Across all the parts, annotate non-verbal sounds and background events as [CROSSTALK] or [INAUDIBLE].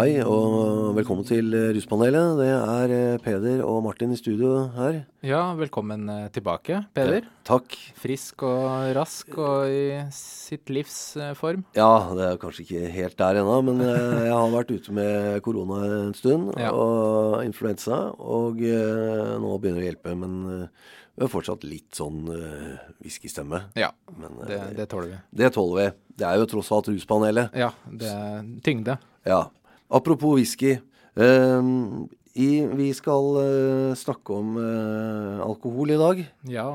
Ja, hei og velkommen til eh, Ruspanelet. Det er eh, Peder og Martin i studio her. Ja, velkommen eh, tilbake, Peder. Takk. Frisk og rask og i sitt livs form. Ja, det er kanskje ikke helt der ennå, men [LAUGHS] jeg har vært ute med korona en stund. Ja. Og influensa. Og nå begynner det å hjelpe, men vi har fortsatt litt sånn uh, whiskystemme. Ja, Men det, det tåler vi. det tåler vi. Det er jo tross alt Ruspanelet. Ja, det er tyngde. Ja. Apropos whisky. Uh, i, vi skal uh, snakke om uh, alkohol i dag. Ja.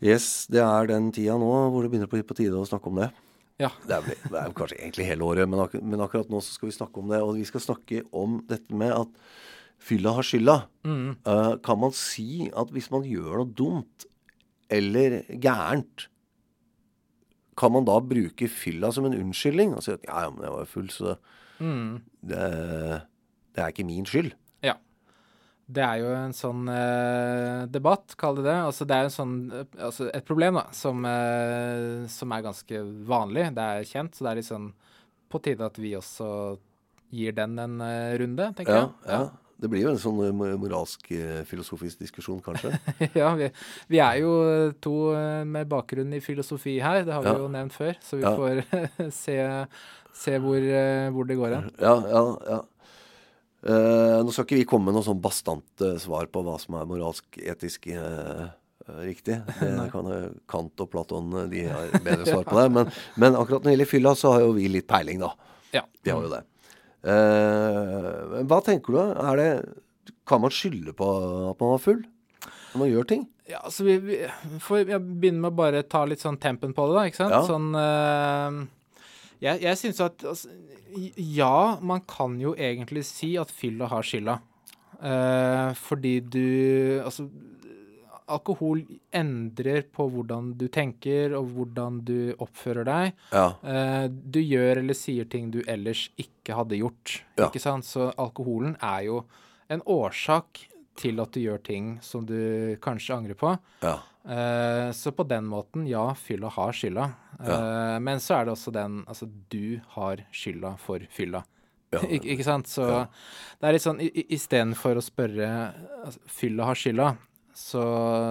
Yes, det er den tida nå hvor det begynner å bli på tide å snakke om det. Ja. Det er, det er kanskje egentlig hele året, men, ak men akkurat nå så skal vi snakke om det. Og vi skal snakke om dette med at fylla har skylda. Mm. Eh, kan man si at hvis man gjør noe dumt eller gærent, kan man da bruke fylla som en unnskyldning? Og si at ja, ja, men jeg var jo full, så Mm. det, det er ikke min skyld. ja. Det er jo en sånn eh, debatt, kall det det. Altså, det er en sånn, eh, altså et problem da, som, eh, som er ganske vanlig. Det er kjent, så det er liksom på tide at vi også gir den en uh, runde, tenker Ja, jeg. ja. Det blir jo en sånn moralsk, filosofisk diskusjon, kanskje. [LAUGHS] ja, vi, vi er jo to med bakgrunn i filosofi her, det har vi Ja. jo nevnt før, så vi Ja. får [LAUGHS] se, se hvor, eh, hvor det går hen. Ja, ja, ja. Uh, nå skal ikke vi komme med noe sånn bastante svar på hva som er moralsk, etisk uh, riktig. [LAUGHS] Det kan Kant og Platon de har bedre svar på det. Men, men akkurat når det gjelder fylla, så har jo vi litt peiling, da. Ja. Vi har jo det. Hva tenker du? Er det, kan man skylde på at man var full? Når man gjør ting? Ja, altså vi, vi får jeg begynner med å bare ta litt sånn tempen på det, da, ikke sant? Ja. Sånn Jeg, jeg syns at altså, Ja, man kan jo egentlig si at fylla har skylda. Eh, fordi du Altså Alkohol endrer på hvordan du tenker, og hvordan du oppfører deg. Ja. Eh, du gjør eller sier ting du ellers ikke hadde gjort. Ja. Ikke sant? Så alkoholen er jo en årsak til at du gjør ting som du kanskje angrer på. Ja. Eh, så på den måten, ja, fylla har skylda. Eh, men så er det også den Altså, du har skylda for fylla. Ja. [LAUGHS] Ik ikke sant? Så det er litt sånn Istedenfor å spørre altså, fylla har skylda, så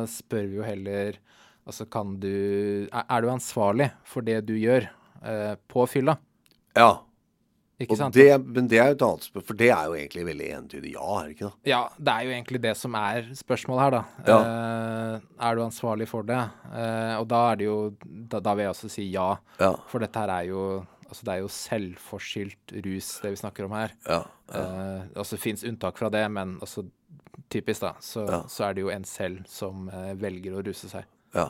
spør vi jo heller Altså, kan du Er, er du ansvarlig for det du gjør uh, på fylla? ja. Ikke Og sant? det, men det er jo et annet spørsmål, for det er jo egentlig veldig entydig ja, er det ikke det? Ja, det er jo egentlig det som er spørsmålet her, da. Eh, er du ansvarlig for det? Eh, og da er det jo da, da vil jeg også si ja. Ja. For dette her er jo Altså, det er jo selvforskyldt rus, det vi snakker om her. Ja. Eh, altså, det fins unntak fra det, men altså, typisk, da, så, Ja. så er det jo en selv som eh, velger å ruse seg. ja.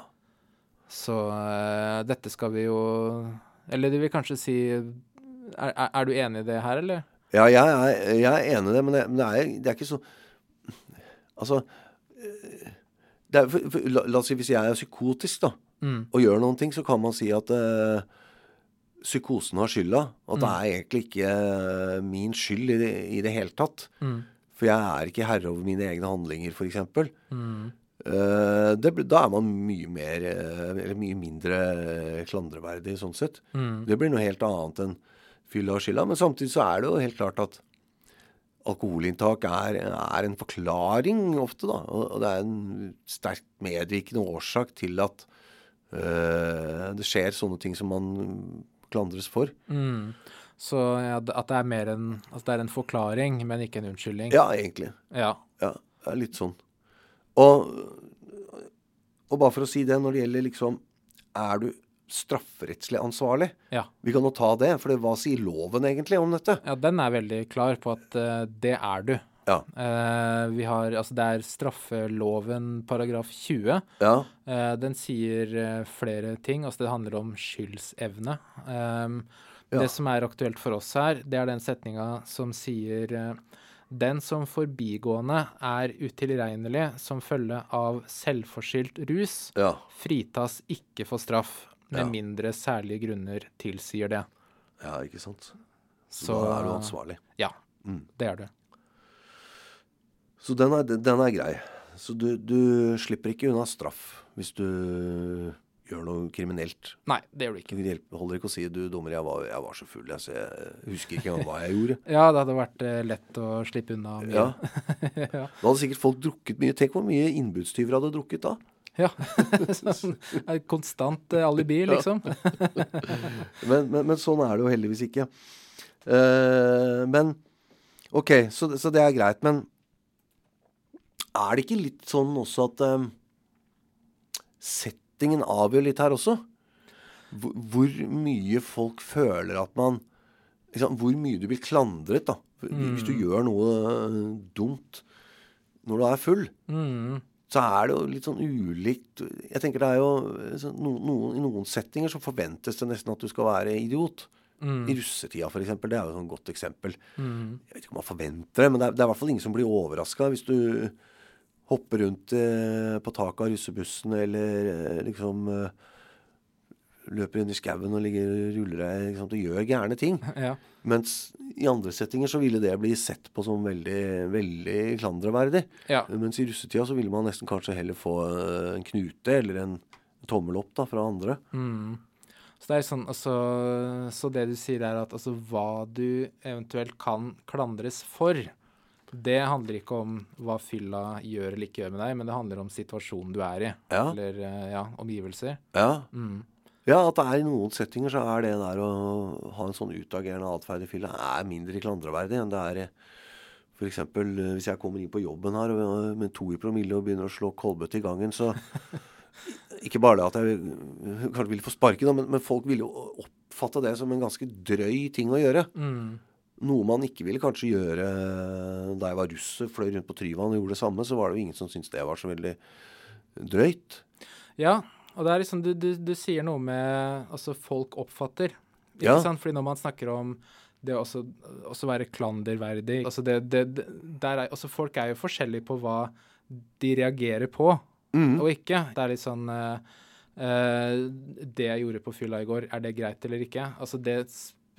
Så eh, dette skal vi jo Eller de vil kanskje si er, er, du enig i det her, eller? Ja, jeg er, jeg er enig i det, men det, men det, er, det er ikke så Altså eh, for, for, la, la oss si hvis jeg er psykotisk da, Mm. og gjør noen ting, så kan man si at uh, psykosen har skylda. At det er egentlig ikke uh, min skyld i det, i det hele tatt. Mm. For jeg er ikke herre over mine egne handlinger, f.eks. Mm. Uh, det, da er man mye mer Eller mye mindre klandreverdig sånn sett. Mm. Det blir noe helt annet enn fylla og skylda. Men samtidig så er det jo helt klart at alkoholinntak er, er en forklaring ofte, da. Og, det er en sterkt medvirkende årsak til at øh, det skjer sånne ting som man klandres for. Mm. Så ja, at det er mer en Altså det er en forklaring, men ikke en unnskyldning. Ja, egentlig. Ja. Ja, det er litt sånn. Og, og bare for å si det, når det gjelder liksom Er du strafferettslig ansvarlig? Ja. Vi kan jo ta det, for det, hva sier loven egentlig om dette? ja, den er veldig klar på at uh, det er du. Ja. Uh, vi har Altså, det er straffeloven paragraf 20. Ja. Uh, den sier flere ting. Altså, det handler om skyldsevne. Um, Ja. Det som er aktuelt for oss her, det er den setninga som sier den som forbigående er utilregnelig som følge av selvforskyldt rus, Ja. fritas ikke for straff, med Ja. mindre særlige grunner tilsier det. ja, ikke sant. Så, da er du ansvarlig. Ja, Mm. det er du. Så den er, den er grei. Så du, du slipper ikke unna straff hvis du gjør noe kriminelt. Nei, det gjør du ikke. Det holder ikke å si 'du dommer, jeg var, jeg var så full', jeg, så jeg husker ikke engang hva jeg gjorde. [LAUGHS] Ja, det hadde vært eh, lett å slippe unna mye. Ja. [LAUGHS] ja. Da hadde sikkert folk drukket mye. Tenk hvor mye innbudstyver hadde drukket da. Ja. [LAUGHS] sånn, et konstant eh, alibi, liksom. [LAUGHS] Men, men, men sånn er det jo heldigvis ikke. Uh, men OK, så, så det er greit. Men er det ikke litt sånn også at um, settingen avgjør litt her også? Hvor, hvor mye folk føler at man liksom, Hvor mye du blir klandret, da. Hvis du gjør noe dumt når du er full Mm. Så er det jo litt sånn ulikt Jeg tenker det er jo så no, no, I noen settinger så forventes det nesten at du skal være idiot. I russetida, eksempel. Det er jo et sånn godt eksempel. Jeg vet ikke om man forventer det, men det er, det er i hvert fall ingen som blir overraska hvis du hopper rundt eh, på taket av russebussen eller eh, liksom eh, løper inn i skauen og ligger ruller deg liksom, og gjør gærne ting. [LAUGHS] Ja. Mens i andre settinger så ville det bli sett på som veldig, veldig klandreverdig. Ja. Mens i russetida så ville man nesten kanskje heller få eh, en knute eller en tommel opp da fra andre. Mm. Så det er sånn, altså, så det du sier er at altså, hva du eventuelt kan klandres for, det handler ikke om hva fylla gjør eller ikke gjør med deg, men det handler om situasjonen du er i, Ja. eller eh, ja, omgivelser. Ja. Mm. Ja, at det er i noen settinger så er det der å ha en sånn utagerende atferd i fylla er mindre klandreverdig enn det er eksempel eh, hvis jeg kommer inn på jobben her med to i promille og begynner å slå kolbøtte i gangen, så [LAUGHS] Ikke bare det at jeg eh, kanskje ville få sparken, men, men folk ville jo oppfatte det som en ganske drøy ting å gjøre. Mm. Noe man ikke ville kanskje gjøre da jeg var russ, fløy rundt på Tryvann og gjorde det samme, så var det jo ingen som syntes det var så veldig drøyt. Ja, og det er liksom, du, du, du sier noe med altså folk oppfatter, ikke Ja. sant? Fordi når man snakker om det å også, også være klanderverdig, altså det, det, der er, altså folk er jo forskjellige på hva de reagerer på, Mm. og ikke. Det er litt sånn uh, uh, Det jeg gjorde på fylla i går, er det greit eller ikke? Altså det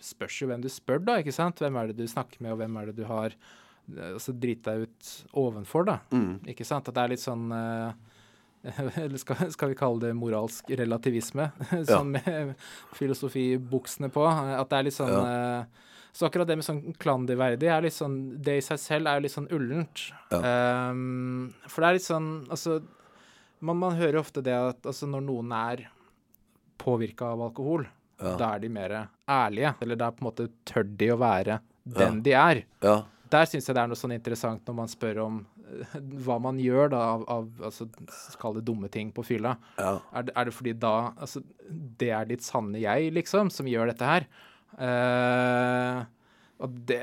spørs jo hvem du spør, da, ikke sant? Hvem er det du snakker med, og hvem er det du har eh, altså drita deg ut ovenfor, da. Mm. Ikke sant? At det er litt sånn eh, [LAUGHS] Eller skal, skal vi kalle det moralsk relativisme? [LAUGHS] sånn med filosofibuksene på. At det er litt sånn ja. Så akkurat det med sånn klanderverdig er litt sånn Det i seg selv er jo litt sånn ullent. Um, for det er litt sånn Altså, man, man hører ofte det at altså, når noen er påvirka av alkohol, Ja. da er de mer ærlige. Eller da på en måte tør de å være den de er Ja. der syns jeg det er noe sånn interessant når man spør om eh, [LAUGHS] hva man gjør da av, av altså, Kall det dumme ting på fylla. Ja. Er det, er det fordi da Altså, det er ditt sanne jeg, liksom, som gjør dette her? Uh, og det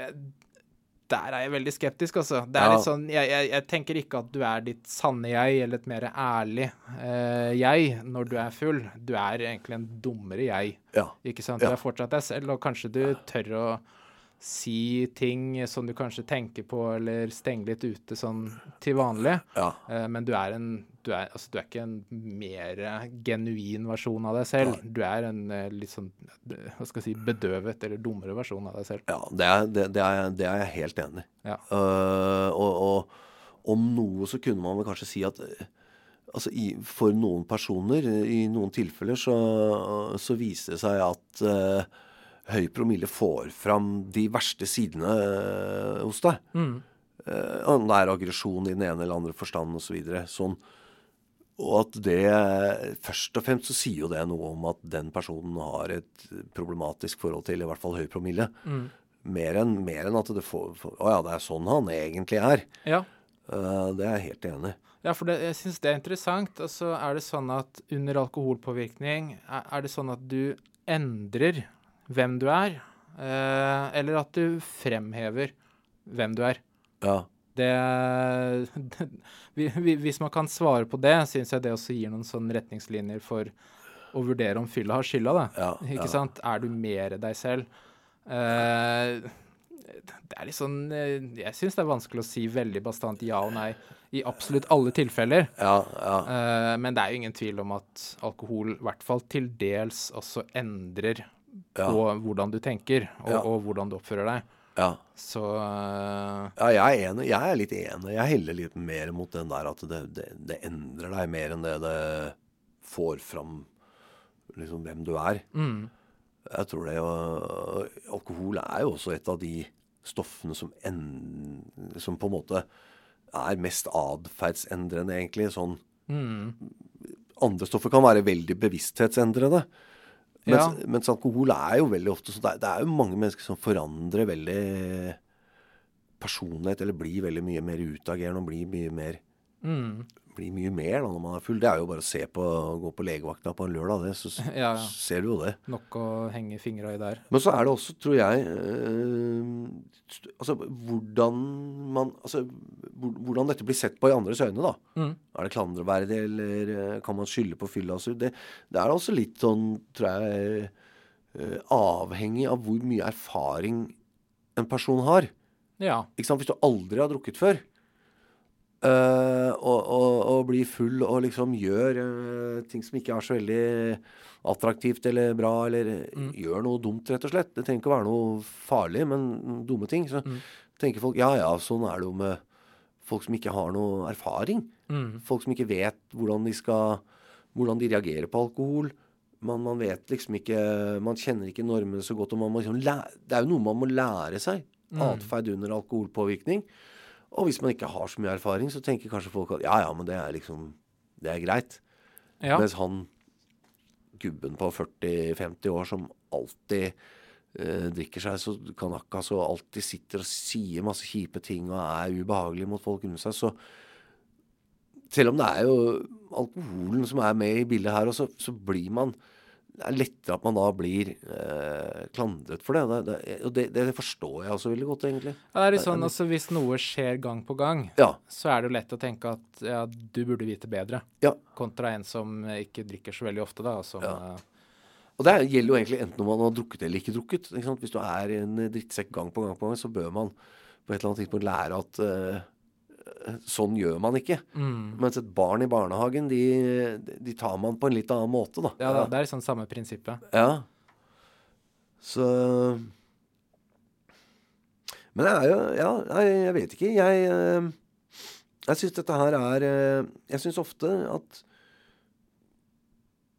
Der er jeg veldig skeptisk, altså. Det er Ja. litt sånn jeg, jeg, jeg tenker ikke at du er ditt sanne jeg, eller et mer ærlig uh, jeg, når du er full. Du er egentlig en dummere jeg. Ja. Ikke sant? Du er fortsatt deg selv, og kanskje du tør å si ting som du kanskje tenker på, eller stenge litt ute sånn til vanlig. Ja. Eh, men du er en du er, altså, du er ikke en mer genuin versjon av deg selv. Du er en eh, litt sånn eh, hva skal jeg si, bedøvet eller dummere versjon av deg selv. ja det, er, det, det, er, det er jeg helt enig i. Ja. Uh, og, og om noe så kunne man vel kanskje si at altså i, for noen personer, i noen tilfeller, så, så viser det seg at eh, høy promille får fram de verste sidene eh, hos deg. Mm. Eh, om det er aggresjon i den ene eller andre forstand osv. Så videre. sånn. Og at det Først og fremst så sier jo det noe om at den personen har et problematisk forhold til i hvert fall høy promille. Mm. Mer enn mer enn at det får, for, Å ja, det er sånn han egentlig er. Ja. Eh, det er jeg helt enig i. Ja, for det, jeg syns det er interessant. Altså, er det sånn at under alkoholpåvirkning er, er det sånn at du endrer hvem du er, eh, eller at du fremhever hvem du er. Ja. Det, [LAUGHS] vi- vi- Hvis man kan svare på det, syns jeg det også gir noen sånne retningslinjer for å vurdere om fylla har skylda, da. Ja, Ikke ja. sant? Er du mer deg selv? Eh, det er litt sånn eh, Jeg syns det er vanskelig å si veldig bastant ja og nei i absolutt alle tilfeller. Ja, ja. Men det er jo ingen tvil om at alkohol i hvert fall til dels også endrer Ja. på hvordan du tenker, og, Ja. og hvordan du oppfører deg. ja. Så uh... Ja, jeg er enig. Jeg er litt enig. Jeg heller litt mer mot den der at det, det, det endrer deg mer enn det det får fram liksom hvem du er. Mm. Jeg tror det og, Alkohol er jo også et av de stoffene som, en, som på en måte er mest atferdsendrende, egentlig. Sånn Mm. Andre stoffer kan være veldig bevissthetsendrende. Mens, Ja. mens alkohol er jo veldig ofte så det er, det er jo mange mennesker som forandrer veldig personlighet, eller blir veldig mye mer utagerende og blir mye mer Mm. Blir mye mer da når man er full. Det er jo bare å se på, gå på legevakta på en lørdag, det, så [LAUGHS] Ja, ja. ser du jo det. Nok å henge fingra i der. Men så er det også, tror jeg øh, Altså hvordan man Altså hvordan dette blir sett på i andres øyne, da. Mm. Er det klandreverdig, eller eh, kan man skylde på fylla? Altså, det, det er også litt sånn, tror jeg, øh, avhengig av hvor mye erfaring en person har. Ja. Ikke sant? Hvis du aldri har drukket før, eh, og, og, og blir full og liksom gjør uh, ting som ikke er så veldig attraktivt eller bra, eller mm. gjør noe dumt, rett og slett. Det trenger ikke å være noe farlig, men dumme ting. Så tenker folk ja ja, sånn er det jo med folk som ikke har noe erfaring. Mm. Folk som ikke vet hvordan de skal Hvordan de reagerer på alkohol. Man, man vet liksom ikke Man kjenner ikke normene så godt. Og man må liksom lære, det er jo noe man må lære seg. Atferd under alkoholpåvirkning. Og hvis man ikke har så mye erfaring, så tenker kanskje folk at ja, ja, men det er liksom Det er greit. Ja. Mens han gubben på 40-50 år som alltid eh, drikker seg så kanakas og alltid sitter og sier masse kjipe ting og er ubehagelig mot folk rundt seg, så selv om det er jo alkoholen som er med i bildet her, og så, så blir man Det er lettere at man da blir eh, klandret for det. det, det og det, det forstår jeg også veldig godt, egentlig. Ja, det er litt sånn, altså Hvis noe skjer gang på gang, Ja. så er det jo lett å tenke at ja, du burde vite bedre. ja. Kontra en som ikke drikker så veldig ofte, da. Som, Ja. eh, Og det gjelder jo egentlig enten om man har drukket eller ikke drukket. Ikke? Hvis du er en drittsekk gang på gang på gang, så bør man på et eller annet tidspunkt lære at eh, sånn gjør man ikke. mm. Mens et barn i barnehagen, de, de tar man på en litt annen måte, da. ja, det er liksom samme prinsippet. Ja. Så Men det er jo Ja, jeg, jeg vet ikke. Jeg, eh, jeg syns dette her er eh, Jeg syns ofte at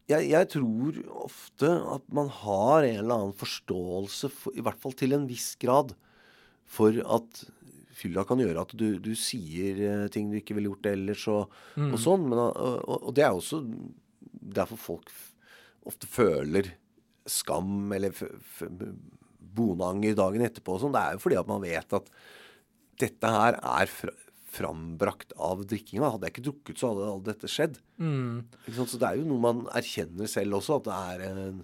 jeg, jeg tror ofte at man har en eller annen forståelse, for, i hvert fall til en viss grad, for at fylla kan gjøre at du, du sier eh, ting du ikke ville gjort ellers, og, og sånn. Men, og, og, det er også derfor folk ofte føler skam eller bonanger dagen etterpå og sånn. Det er jo fordi at man vet at dette her er fra, frambrakt av drikkinga. Hadde jeg ikke drukket, så hadde alt dette skjedd. Mm. Så det er jo noe man erkjenner selv også, at det er en,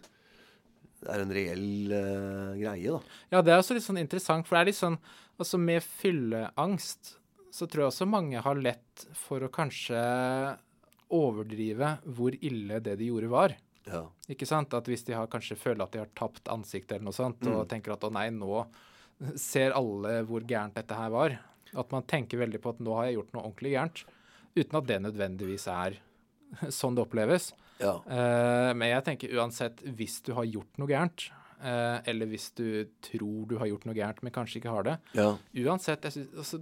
det er en reell uh, greie, da. Ja, det er også litt sånn interessant, for det er litt sånn Altså, med fylleangst så tror jeg også mange har lett for å kanskje overdrive hvor ille det de gjorde, var. Ja. Ikke sant? At hvis de har kanskje føler at de har tapt ansiktet eller noe sånt, og tenker at å nei, nå ser alle hvor gærent dette her var. At man tenker veldig på at nå har jeg gjort noe ordentlig gærent. Uten at det nødvendigvis er sånn det oppleves. ja. Uh, men jeg tenker uansett, hvis du har gjort noe gærent, eller hvis du tror du har gjort noe gærent, men kanskje ikke har det, ja. uansett, synes, altså,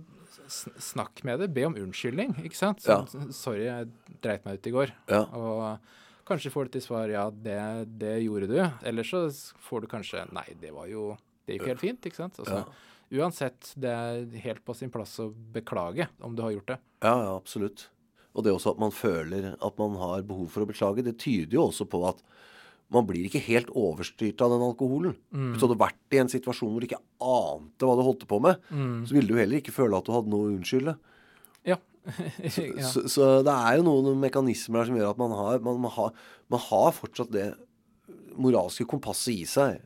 snakk med det. Be om unnskyldning, ikke sant? Ja. Sånn, Sorry, jeg dreit meg ut i går. Ja. Og kanskje får du til svar ja, det, det gjorde du. Eller så får du kanskje nei, det var jo Det gikk helt fint, ikke sant? Altså, Uansett, det er helt på sin plass å beklage om du har gjort det. Ja, ja, absolutt. Og det også at man føler at man har behov for å beklage, det tyder jo også på at man blir ikke helt overstyrt av den alkoholen. Hvis du hadde vært i en situasjon hvor du ikke ante hva du holdt på med, så ville du heller ikke føle at du hadde noe å unnskylde. Ja. [LAUGHS] ja. Så, så det er jo noen mekanismer der som gjør at man har, man, man har, man har fortsatt det moralske kompasset i seg.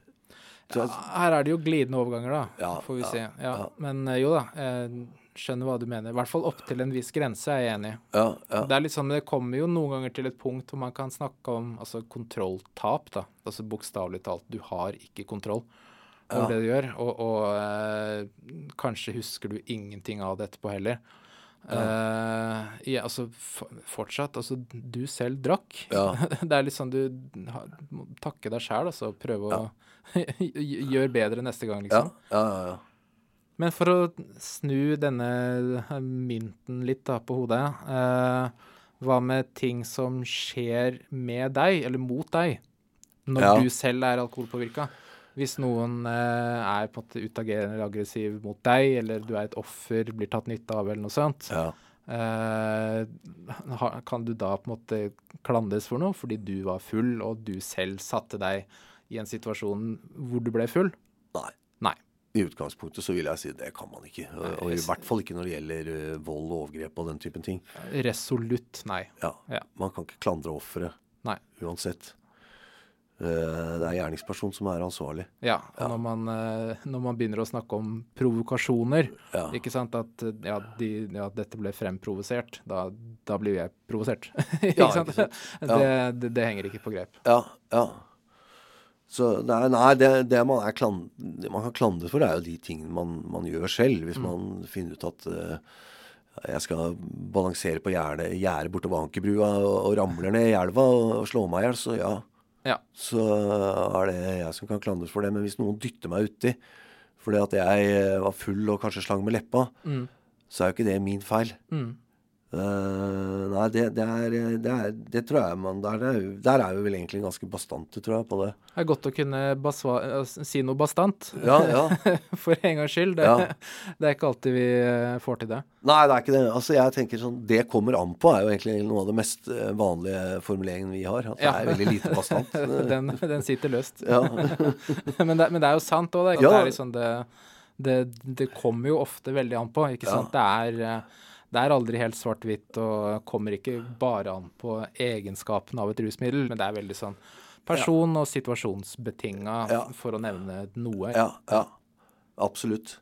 Så, Her er det jo glidende overganger, da. Ja, får vi ja, se. Ja, ja. Men eh, jo da, jeg skjønner hva du mener. I hvert fall opp til en viss grense er jeg enig i. ja, ja, Det er litt sånn, det kommer jo noen ganger til et punkt hvor man kan snakke om altså, kontrolltap. da. Altså Bokstavelig talt, du har ikke kontroll over Ja. det du gjør. Og, og eh, kanskje husker du ingenting av det etterpå heller. Uh, ja, altså fortsatt Altså, du selv drakk. Ja. [LAUGHS] det er litt sånn du må takke deg sjæl, altså. Prøve å [LAUGHS] gjøre bedre neste gang, ja, liksom. ja, ja, ja. Men for å snu denne mynten litt da på hodet eh, Hva med ting som skjer med deg, eller mot deg? når Ja. du selv er alkoholpåvirka. Hvis noen eh, er på en måte utagerende eller aggressiv mot deg, eller du er et offer, blir tatt nytte av, eller noe sånt, Ja. eh, kan du da på en måte klandres for noe fordi du var full, og du selv satte deg i en situasjon hvor du ble full? Nei. I utgangspunktet så vil jeg si det kan man ikke. Og, i hvert fall ikke når det gjelder eh, vold og overgrep og den typen ting. Resolutt nei. Ja. Ja. Man kan ikke klandre offeret uansett. Eh, Det er gjerningsperson som er ansvarlig. Ja, og Når, man, eh, når man begynner å snakke om provokasjoner, Ja. ikke sant, at ja, de, ja, dette ble fremprovosert, da, da blir jeg provosert. [LAUGHS] ikke Ja, sant? ikke sant? [LAUGHS] Det, det, det henger ikke på grep. Ja, ja. Så er, nei, det, det man, er klan, det man kan klandre for, er jo de tingene man, man gjør selv. Hvis man finner ut at uh, jeg skal balansere på gjerdet bortover Ankerbrua og, og ramler ned i elva og, og slår meg i hjel, så ja. Ja. Så er det jeg som kan klandres for det. Men hvis noen dytter meg uti fordi at jeg var full og kanskje slang med leppa, Mm. så er jo ikke det min feil. Mm. Eh, nei, det, det, er, det, er, det tror jeg man Der er, der er vi vel egentlig ganske bastante, tror jeg, på det. Det er godt å kunne basva, eh, si noe bastant, Ja, ja. [LAUGHS] for en gangs skyld. Det, Ja. [LAUGHS] det er ikke alltid vi eh, får til det. Nei, det er ikke det. Altså, jeg tenker sånn Det kommer an på er jo egentlig noe av det mest vanlige formuleringen vi har. At det er veldig lite bastant. [LAUGHS] Den, den sitter løst. ja. men, det, men det er jo sant òg. Det, er liksom det, det, det kommer jo ofte veldig an på. ikke sant? Det er, det er aldri helt svart-hvitt og kommer ikke bare an på egenskapene av et rusmiddel, men det er veldig sånn person- og situasjonsbetinga, Ja. for å nevne noe. ja, ja. Absolutt.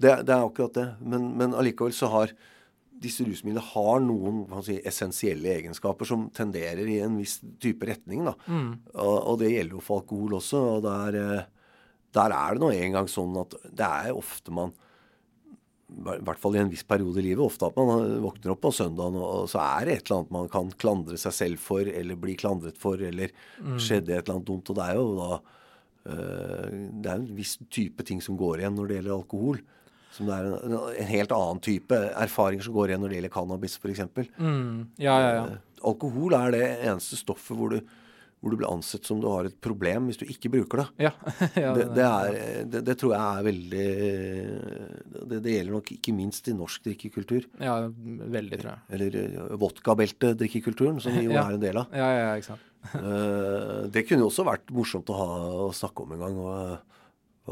Det, det er akkurat det. Men, men allikevel så har disse rusmidlene har noen si, essensielle egenskaper som tenderer i en viss type retning. Mm. Og, og det gjelder jo for alkohol også. og der, eh, der er det nå engang sånn at det er ofte man i hvert fall i en viss periode i livet, ofte at man våkner opp på søndagen, og så er det et eller annet man kan klandre seg selv for, eller bli klandret for, eller skjedde et eller annet dumt. Og det er jo da eh, Det er en viss type ting som går igjen når det gjelder alkohol. Som det er en, en helt annen type erfaringer som går igjen når det gjelder cannabis, f.eks. Mm. Ja, ja, ja. Alkohol er det eneste stoffet hvor du, hvor du blir ansett som du har et problem hvis du ikke bruker det. ja. [LAUGHS] ja Det, det, er, det, det tror jeg er veldig det, det gjelder nok ikke minst i norsk drikkekultur. ja, veldig, tror jeg. Eller eh, vodkabeltedrikkekulturen, som vi jo [LAUGHS] Ja. er en del av. Ja, ja, ikke sant. Eh, det kunne jo også vært morsomt å, ha, å snakke om en gang. Og,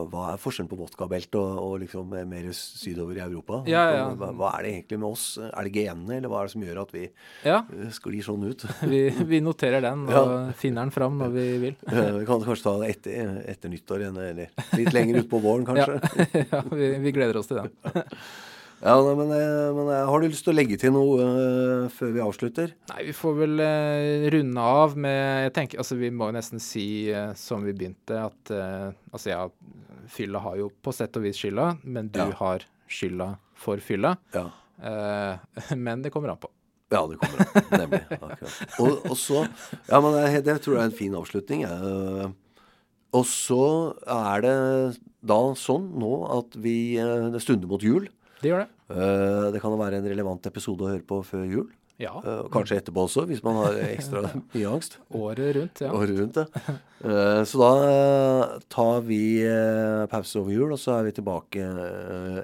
hva- er forskjellen på vodkabeltet og, og liksom mer sydover i Europa? Ja, ja. Hva, hva er det egentlig med oss? Er det genene, eller hva er det som gjør at vi Ja, eh, sklir sånn ut? [LAUGHS] vi, vi noterer den og finner den fram når vi vil. [LAUGHS] Vi kan kanskje ta det etter, etter nyttår, eller litt lenger utpå våren, [LAUGHS] kanskje. ja, vi, vi gleder oss til den. Ja, nei, men, eh, men eh, Har du lyst til å legge til noe uh, før vi avslutter? Nei, vi får vel uh, runde av med Jeg tenker, altså Vi må jo nesten si, uh, som vi begynte, at altså ja, fylla har jo på sett og vis skylda, men du Ja. har skylda for fylla. Ja. [LAUGHS] Men det kommer an på. Ja, det kommer an. på. Nemlig. Akkurat. Og, og så Ja, men det, det tror jeg er en fin avslutning. Uh, Og så er det da sånn nå at vi Det stunder mot jul. Det gjør det. Eh, Det kan jo være en relevant episode å høre på før jul. Ja. Eh, Kanskje etterpå også, hvis man har ekstra [LAUGHS] mye angst. Året rundt, ja. året rundt ja. Eh, Så da tar vi pause over jul, og så er vi tilbake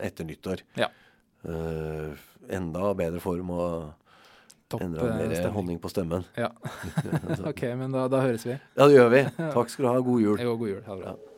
etter nyttår. Ja. Enda bedre form og Topp enda mer stemning. honning på stemmen. Ja. [LAUGHS] OK, men da, da høres vi. Ja, det gjør vi. [LAUGHS] Takk skal du ha. God jul. Jo, god jul. Ha det bra. Ja.